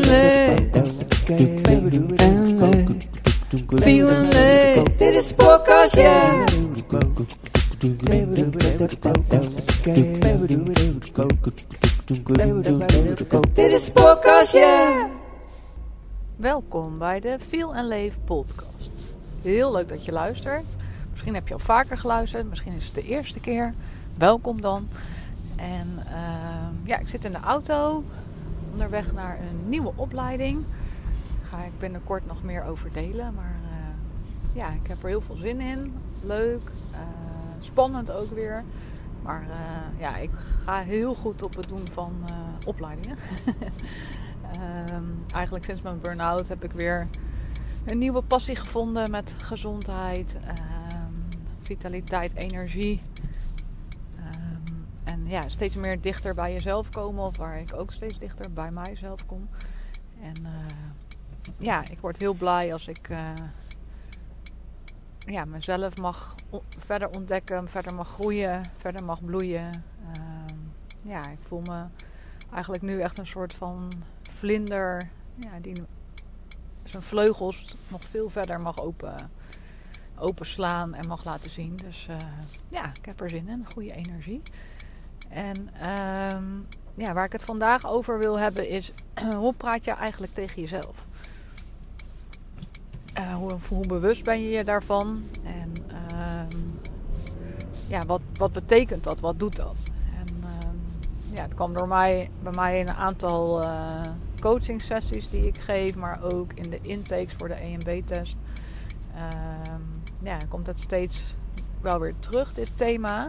leeg. Viel en leeg. Dit is. Dit is. Welkom bij de Feel and Leef podcast. Heel leuk dat je luistert. Misschien heb je al vaker geluisterd, misschien is het de eerste keer. Welkom dan. En ehm, ja, ik zit in de auto onderweg naar een nieuwe opleiding. Ga ik binnenkort nog meer over delen. Maar eh, ja, ik heb er heel veel zin in. Leuk, eh, spannend ook weer. Maar eh, ja, ik ga heel goed op het doen van opleidingen. Ehm, eigenlijk sinds mijn burn-out heb ik weer een nieuwe passie gevonden met gezondheid, ehm, vitaliteit, energie. Ehm, ja, steeds meer dichter bij jezelf komen, of waar ik ook steeds dichter bij mijzelf kom. En uh, ja, ik word heel blij als ik uh, ja, mezelf mag verder ontdekken, verder mag groeien, verder mag bloeien. ja, ik voel me eigenlijk nu echt een soort van vlinder ja, die zijn vleugels nog veel verder mag open, openslaan en mag laten zien. Dus uh, ja, ik heb er zin in. Goede energie. En um, ja, waar ik het vandaag over wil hebben is... hoe praat je eigenlijk tegen jezelf? Uh, hoe, hoe, bewust ben je je daarvan? En uh, ja, wat, wat betekent dat? Wat doet dat? En ja, het kwam door mij, bij mij in een aantal uh, coaching sessies die ik geef, maar ook in de intakes voor de EMB-test. Uh, ja, komt het steeds wel weer terug, dit thema.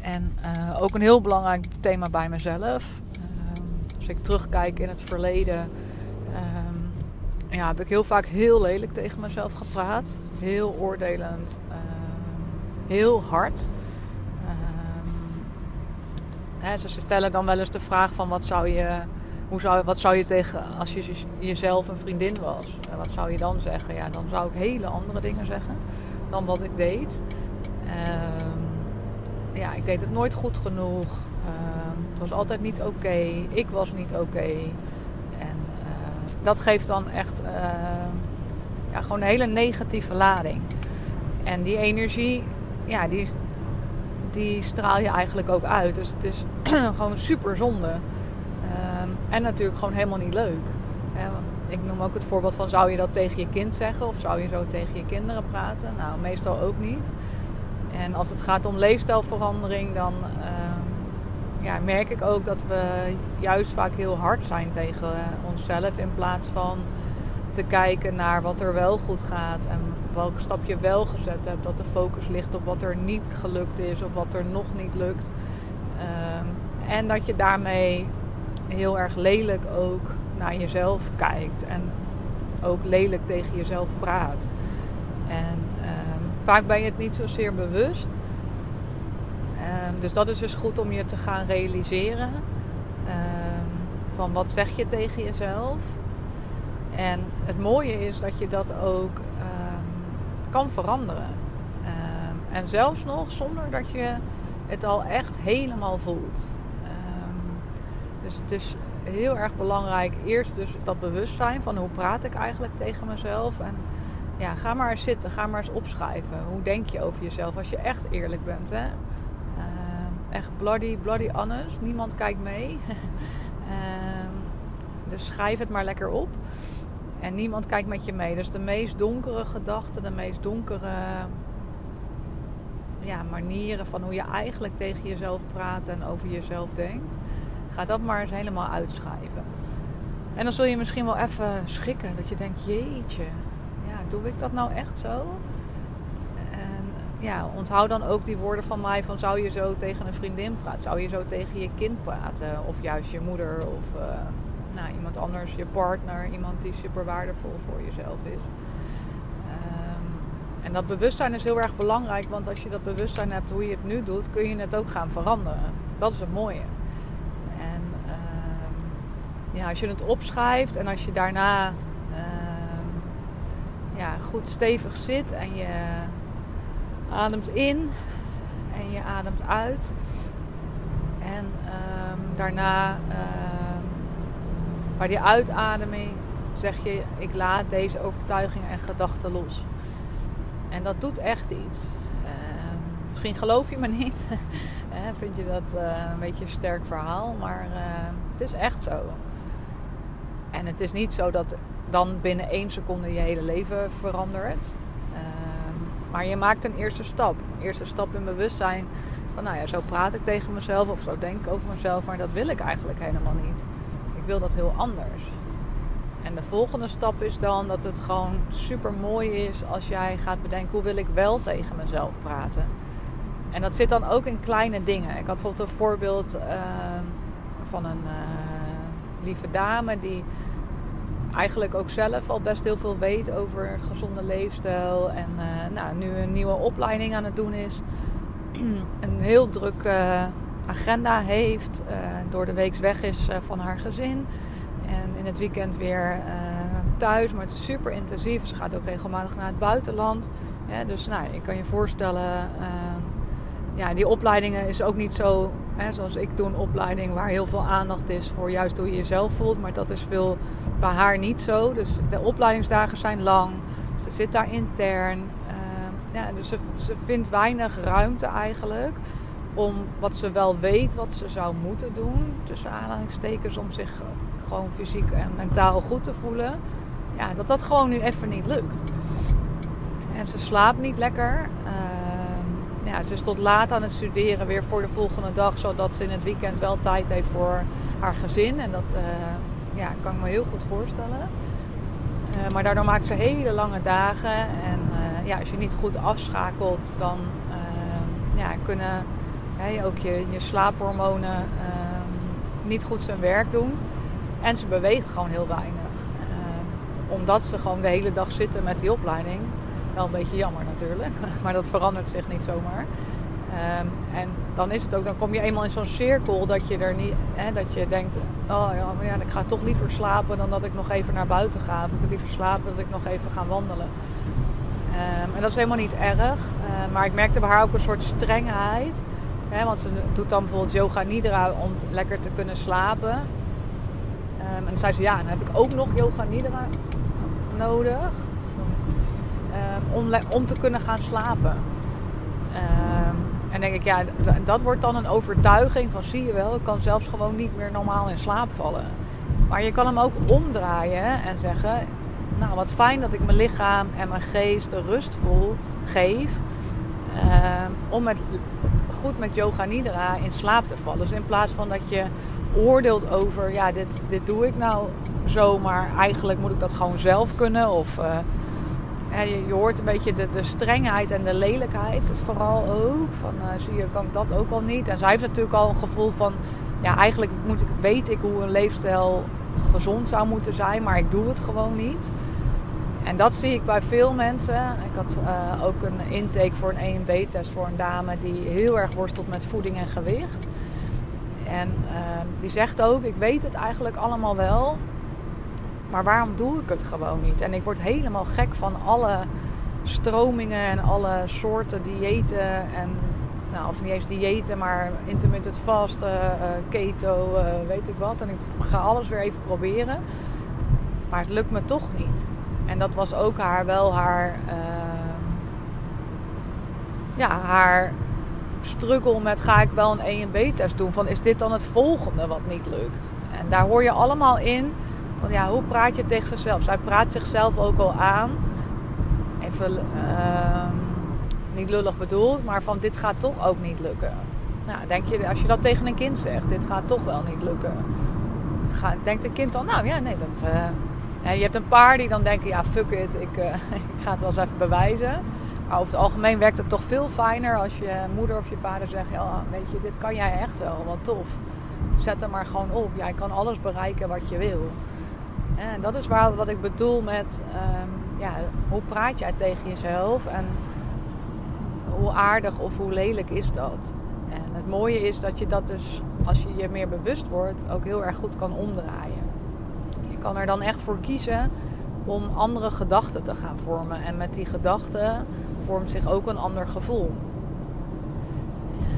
En uh, ook een heel belangrijk thema bij mezelf. Ehm, als ik terugkijk in het verleden, ehm, ja, heb ik heel vaak heel lelijk tegen mezelf gepraat. Heel oordelend, heel hard. Ze stellen dan wel eens de vraag van wat zou je, hoe zou, wat zou je tegen als je jezelf een vriendin was? Wat zou je dan zeggen? Ja, dan zou ik hele andere dingen zeggen dan wat ik deed. Ehm, ja, ik deed het nooit goed genoeg. Ehm, het was altijd niet oké. Ik was niet oké. En uh, dat geeft dan echt uh, ja, gewoon een hele negatieve lading. En die energie, ja, die, die straal je eigenlijk ook uit. Dus het is gewoon super zonde. Um, en natuurlijk gewoon helemaal niet leuk. ik noem ook het voorbeeld van zou je dat tegen je kind zeggen of zou je zo tegen je kinderen praten? Nou, meestal ook niet. En als het gaat om leefstijlverandering, dan uh, ja, merk ik ook dat we juist vaak heel hard zijn tegen onszelf in plaats van te kijken naar wat er wel goed gaat en welke stap je wel gezet hebt. Dat de focus ligt op wat er niet gelukt is of wat er nog niet lukt. Um, en dat je daarmee heel erg lelijk ook naar jezelf kijkt en ook lelijk tegen jezelf praat. En vaak ben je het niet zozeer bewust. Um, dus dat is dus goed om je te gaan realiseren. van wat zeg je tegen jezelf? En het mooie is dat je dat ook kan veranderen. En zelfs nog zonder dat je het al echt helemaal voelt. Dus het is heel erg belangrijk eerst dus dat bewustzijn van hoe praat ik eigenlijk tegen mezelf. En ja, ga maar eens zitten, ga maar eens opschrijven. Hoe denk je over jezelf als je echt eerlijk bent. Hè? Um, echt bloody, bloody honest. Niemand kijkt mee. dus schrijf het maar lekker op. En niemand kijkt met je mee. Dus de meest donkere gedachten, de meest donkere ja, manieren van hoe je eigenlijk tegen jezelf praat en over jezelf denkt. Ga dat maar eens helemaal uitschrijven. En dan zul je misschien wel even schrikken. Dat je denkt, jeetje, doe ik dat nou echt zo? En ja, onthoud dan ook die woorden van mij van zou je zo tegen een vriendin praten? Zou je zo tegen je kind praten? Of juist je moeder of... Uh, nou, iemand anders, je partner, iemand die super waardevol voor jezelf is. Um, en dat bewustzijn is heel erg belangrijk, want als je dat bewustzijn hebt hoe je het nu doet, kun je het ook gaan veranderen. Dat is het mooie. En um, ja, als je het opschrijft en als je daarna ja, goed stevig zit en je ademt in en je ademt uit. En daarna ehm, bij die uitademing zeg je: Ik laat deze overtuigingen en gedachten los. En dat doet echt iets. Ehm, misschien geloof je me niet. Vind je dat uh, een beetje een sterk verhaal. Maar het is echt zo. En het is niet zo dat dan binnen één seconde je hele leven verandert. Uh, maar je maakt een eerste stap. Een eerste stap in bewustzijn. Van nou ja, zo praat ik tegen mezelf of zo denk ik over mezelf. Maar dat wil ik eigenlijk helemaal niet. Ik wil dat heel anders. En de volgende stap is dan dat het gewoon super mooi is als jij gaat bedenken hoe wil ik wel tegen mezelf praten. En dat zit dan ook in kleine dingen. Ik had bijvoorbeeld een voorbeeld uh, van een uh, lieve dame die eigenlijk ook zelf al best heel veel weet over gezonde leefstijl. En uh, nou, nu een nieuwe opleiding aan het doen is. een heel druk agenda heeft. door de week weg is van haar gezin. En in het weekend weer thuis. Maar het is super intensief. Ze gaat ook regelmatig naar het buitenland. Dus nou, je kan je voorstellen ja, die opleidingen is ook niet zo, zoals ik doe, een opleiding waar heel veel aandacht is voor juist hoe je jezelf voelt. Maar dat is veel bij haar niet zo. Dus de opleidingsdagen zijn lang. Ze zit daar intern. Uh, ja, dus ze, ze vindt weinig ruimte eigenlijk om wat ze wel weet wat ze zou moeten doen. Tussen aanhalingstekens om zich gewoon fysiek en mentaal goed te voelen. Ja, dat dat gewoon nu even niet lukt. En ze slaapt niet lekker. Uh, ja, ze is tot laat aan het studeren weer voor de volgende dag. Zodat ze in het weekend wel tijd heeft voor haar gezin. En dat uh, ja, kan ik me heel goed voorstellen. Uh, maar daardoor maakt ze hele lange dagen. En uh, ja, als je niet goed afschakelt, dan ja, kunnen ook je, je slaaphormonen niet goed zijn werk doen. En ze beweegt gewoon heel weinig. omdat ze gewoon de hele dag zitten met die opleiding wel een beetje jammer natuurlijk. Maar dat verandert zich niet zomaar. Um, en dan is het ook, dan kom je eenmaal in zo'n cirkel dat je er niet, hè, dat je denkt, oh ja, maar ja, ik ga toch liever slapen dan dat ik nog even naar buiten ga. Of ik wil liever slapen dan dat ik nog even ga wandelen. Um, en dat is helemaal niet erg. Uh, maar ik merkte bij haar ook een soort strengheid. Hè, want ze doet dan bijvoorbeeld yoga nidra om lekker te kunnen slapen. En dan zei ze, ja, dan heb ik ook nog yoga nidra nodig. Ehm, om, om te kunnen gaan slapen. Um, en denk ik, ja, dat wordt dan een overtuiging van zie je wel, ik kan zelfs gewoon niet meer normaal in slaap vallen. Maar je kan hem ook omdraaien en zeggen, nou wat fijn dat ik mijn lichaam en mijn geest de rust geef. Um, om met, goed met yoga nidra in slaap te vallen. Dus in plaats van dat je oordeelt over, ja dit, dit doe ik nou zo, maar eigenlijk moet ik dat gewoon zelf kunnen. Of uh, je, hoort een beetje de, strengheid en de lelijkheid vooral ook. Van uh, zie je, kan ik dat ook al niet. En zij heeft natuurlijk al een gevoel van... Ja, eigenlijk moet ik, weet ik hoe een leefstijl gezond zou moeten zijn. Maar ik doe het gewoon niet. En dat zie ik bij veel mensen. Ik had uh, ook een intake voor een EMB-test voor een dame... die heel erg worstelt met voeding en gewicht. En uh, die zegt ook, ik weet het eigenlijk allemaal wel... Maar waarom doe ik het gewoon niet? En ik word helemaal gek van alle stromingen en alle soorten diëten. En, nou, of niet eens diëten, maar intermittent vasten, uh, keto, uh, weet ik wat. En ik ga alles weer even proberen. Maar het lukt me toch niet. En dat was ook haar wel haar. Uh, ja, haar struggle met ga ik wel een EMB-test doen? Van is dit dan het volgende wat niet lukt? En daar hoor je allemaal in want ja, hoe praat je tegen zichzelf? Zij praat zichzelf ook al aan. Even uh, niet lullig bedoeld, maar van dit gaat toch ook niet lukken. Nou, denk je, als je dat tegen een kind zegt, dit gaat toch wel niet lukken. Ga, denkt een kind dan, nou ja, nee, dat... Uh, je hebt een paar die dan denken, ja, fuck it, ik, uh, ik ga het wel eens even bewijzen. Maar over het algemeen werkt het toch veel fijner als je moeder of je vader zegt, ja, weet je, dit kan jij echt wel, wat tof. Zet er maar gewoon op. Jij kan alles bereiken wat je wil. En dat is waar, wat ik bedoel met um, ja, hoe praat jij tegen jezelf en hoe aardig of hoe lelijk is dat. En het mooie is dat je dat dus, als je je meer bewust wordt, ook heel erg goed kan omdraaien. Je kan er dan echt voor kiezen om andere gedachten te gaan vormen. En met die gedachten vormt zich ook een ander gevoel.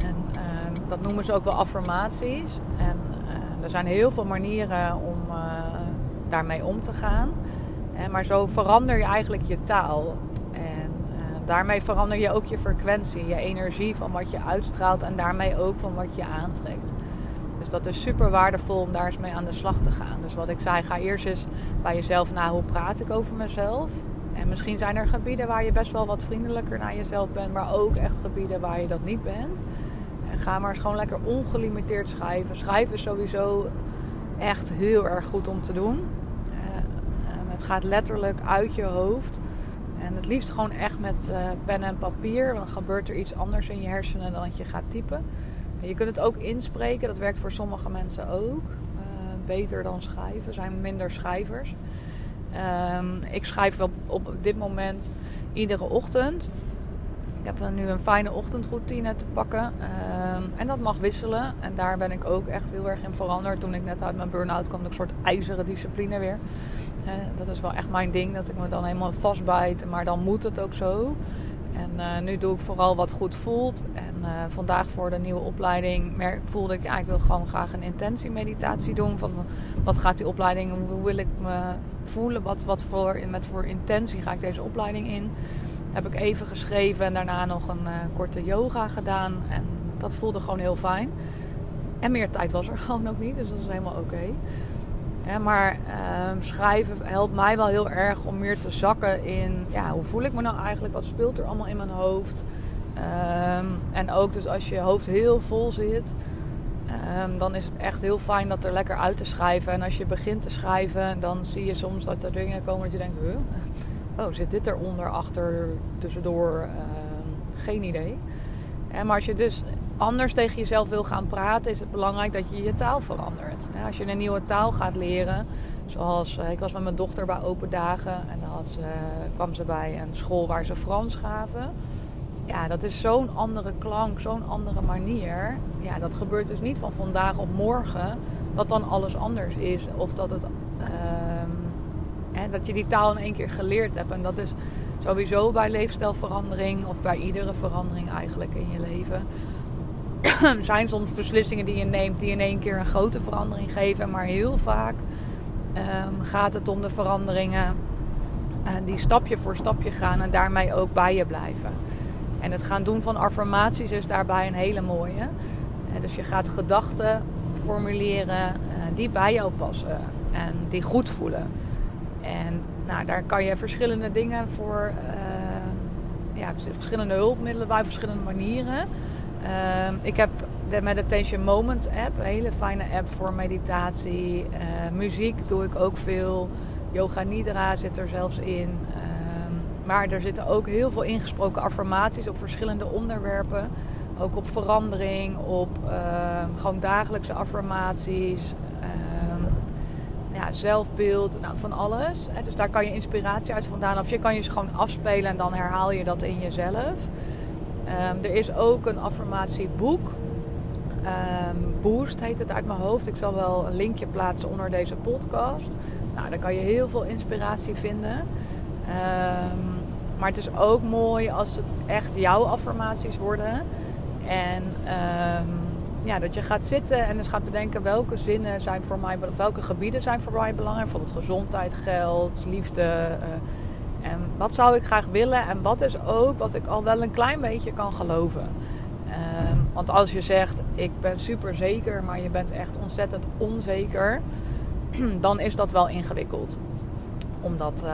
En um, dat noemen ze ook wel affirmaties. En er zijn heel veel manieren om daarmee om te gaan. maar zo verander je eigenlijk je taal. En daarmee verander je ook je frequentie, je energie van wat je uitstraalt en daarmee ook van wat je aantrekt. Dus dat is super waardevol om daar eens mee aan de slag te gaan. Dus wat ik zei, ga eerst eens bij jezelf na hoe praat ik over mezelf. En misschien zijn er gebieden waar je best wel wat vriendelijker naar jezelf bent, maar ook echt gebieden waar je dat niet bent. En ga maar gewoon lekker ongelimiteerd schrijven. Schrijven is sowieso echt heel erg goed om te doen. Gaat letterlijk uit je hoofd. En het liefst gewoon echt met uh, pen en papier. Dan gebeurt er iets anders in je hersenen dan dat je gaat typen. Je kunt het ook inspreken, dat werkt voor sommige mensen ook. Uh, beter dan schrijven, zijn minder schrijvers. Um, ik schrijf wel op dit moment iedere ochtend. Ik heb nu een fijne ochtendroutine te pakken. Um, en dat mag wisselen. En daar ben ik ook echt heel erg in veranderd. Toen ik net uit mijn burn-out kwam, een soort ijzeren discipline weer. Dat is wel echt mijn ding, dat ik me dan helemaal vastbijt. Maar dan moet het ook zo. En uh, nu doe ik vooral wat goed voelt. En uh, vandaag voor de nieuwe opleiding voelde ik, ik wil gewoon graag een intentiemeditatie doen. Van wat gaat die opleiding, hoe wil ik me voelen, wat, wat voor, met voor intentie ga ik deze opleiding in. Heb ik even geschreven en daarna nog een uh, korte yoga gedaan. En dat voelde gewoon heel fijn. En meer tijd was er gewoon ook niet, dus dat is helemaal oké. Maar ehm, schrijven helpt mij wel heel erg om meer te zakken in ja, hoe voel ik me nou eigenlijk? Wat speelt er allemaal in mijn hoofd? Ehm, en ook dus als je hoofd heel vol zit, ehm, dan is het echt heel fijn dat er lekker uit te schrijven. En als je begint te schrijven, dan zie je soms dat er dingen komen dat je denkt: oh, zit dit eronder, achter, tussendoor? geen idee. maar als je dus anders tegen jezelf wil gaan praten, is het belangrijk dat je je taal verandert. Als je een nieuwe taal gaat leren, zoals eh, ik was met mijn dochter bij open dagen en dan had ze, kwam ze bij een school waar ze Frans gaven. Ja, dat is zo'n andere klank, zo'n andere manier. Ja, dat gebeurt dus niet van vandaag op morgen dat dan alles anders is. Of dat, het, uh, dat je die taal in één keer geleerd hebt. En dat is sowieso bij leefstijlverandering of bij iedere verandering eigenlijk in je leven zijn soms beslissingen die je neemt die in één keer een grote verandering geven. Maar heel vaak ehm, gaat het om de veranderingen uh, die stapje voor stapje gaan en daarmee ook bij je blijven. En het gaan doen van affirmaties is daarbij een hele mooie. Uh, dus je gaat gedachten formuleren uh, die bij jou passen en die goed voelen. En nou, daar kan je verschillende dingen voor, ja, verschillende hulpmiddelen bij verschillende manieren. Ehm, ik heb de Meditation Moments app, een hele fijne app voor meditatie. Uh, muziek doe ik ook veel. Yoga Nidra zit er zelfs in. Ehm, maar er zitten ook heel veel ingesproken affirmaties op verschillende onderwerpen. Ook op verandering, op ehm, gewoon dagelijkse affirmaties. ja, zelfbeeld, nou, van alles. Dus daar kan je inspiratie uit vandaan. Of je kan je ze gewoon afspelen en dan herhaal je dat in jezelf. Um, er is ook een affirmatieboek. Um, Boost heet het uit mijn hoofd. Ik zal wel een linkje plaatsen onder deze podcast. Nou, daar kan je heel veel inspiratie vinden. Um, maar het is ook mooi als het echt jouw affirmaties worden. En ja, dat je gaat zitten en dus gaat bedenken welke zinnen zijn voor mij, welke gebieden zijn voor mij belangrijk. Bijvoorbeeld gezondheid, geld, liefde. En wat zou ik graag willen en wat is ook wat ik al wel een klein beetje kan geloven. Ehm, want als je zegt, ik ben super zeker, maar je bent echt ontzettend onzeker, dan is dat wel ingewikkeld. Om dat, uh,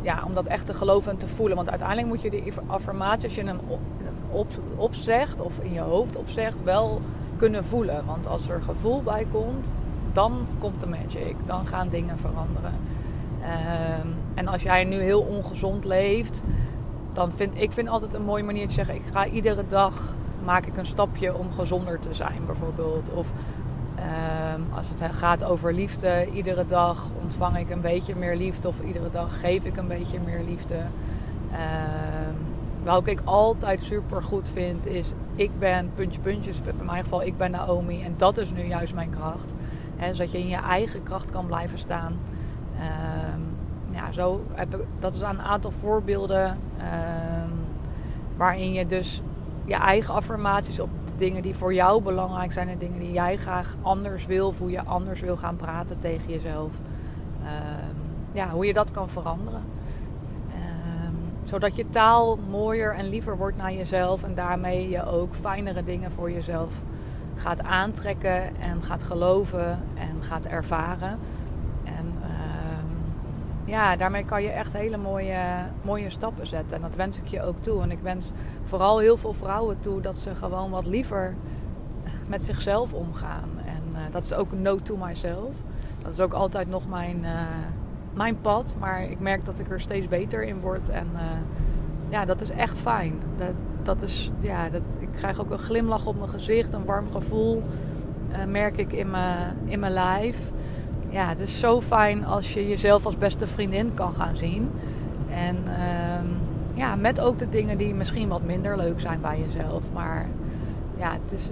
ja, om dat echt te geloven en te voelen. Want uiteindelijk moet je die affirmatie, als je hem op, opzegt of in je hoofd opzegt, wel kunnen voelen. Want als er gevoel bij komt, dan komt de magic. Dan gaan dingen veranderen. Ehm, en als jij nu heel ongezond leeft, dan vind ik vind altijd een mooie manier te zeggen: ik ga iedere dag maak ik een stapje om gezonder te zijn, bijvoorbeeld. Of ehm, als het gaat over liefde, iedere dag ontvang ik een beetje meer liefde, of iedere dag geef ik een beetje meer liefde. Um, welke ik altijd super goed vind, is ik ben puntje puntjes. In mijn geval, ik ben Naomi. En dat is nu juist mijn kracht. He, zodat je in je eigen kracht kan blijven staan. Ehm, ja, zo heb ik, dat is een aantal voorbeelden ehm, waarin je dus je eigen affirmaties op dingen die voor jou belangrijk zijn en dingen die jij graag anders wil, of hoe je anders wil gaan praten tegen jezelf. Ehm, ja, hoe je dat kan veranderen. Ehm, zodat je taal mooier en liever wordt naar jezelf en daarmee je ook fijnere dingen voor jezelf gaat aantrekken en gaat geloven en gaat ervaren. Ja, daarmee kan je echt hele mooie, mooie stappen zetten. En dat wens ik je ook toe. En ik wens vooral heel veel vrouwen toe dat ze gewoon wat liever met zichzelf omgaan. En uh, dat is ook note to myself. Dat is ook altijd nog mijn, uh, mijn pad. Maar ik merk dat ik er steeds beter in word. En uh, ja, dat is echt fijn. Dat, dat is, ja, dat, ik krijg ook een glimlach op mijn gezicht, een warm gevoel. merk ik in mijn, in mijn lijf. Ja, het is zo fijn als je jezelf als beste vriendin kan gaan zien. En ehm, ja, met ook de dingen die misschien wat minder leuk zijn bij jezelf. Maar ja, het is,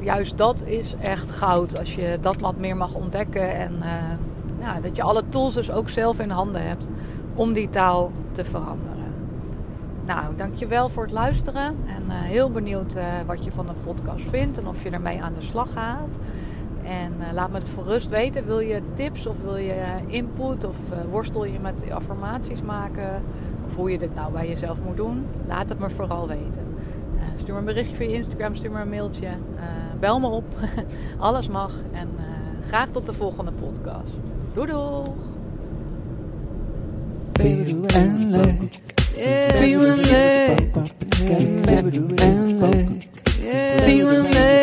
juist dat is echt goud. Als je dat wat meer mag ontdekken. En ja, dat je alle tools dus ook zelf in handen hebt om die taal te veranderen. Nou, dankjewel voor het luisteren. En uh, heel benieuwd uh, wat je van de podcast vindt en of je ermee aan de slag gaat. En uh, laat me het voor rust weten. Wil je tips of wil je input of worstel je met affirmaties maken? Of hoe je dit nou bij jezelf moet doen? Laat het me vooral weten. stuur me een berichtje via Instagram, stuur me een mailtje. bel me op. Alles mag. En graag tot de volgende podcast. Doei doeg! And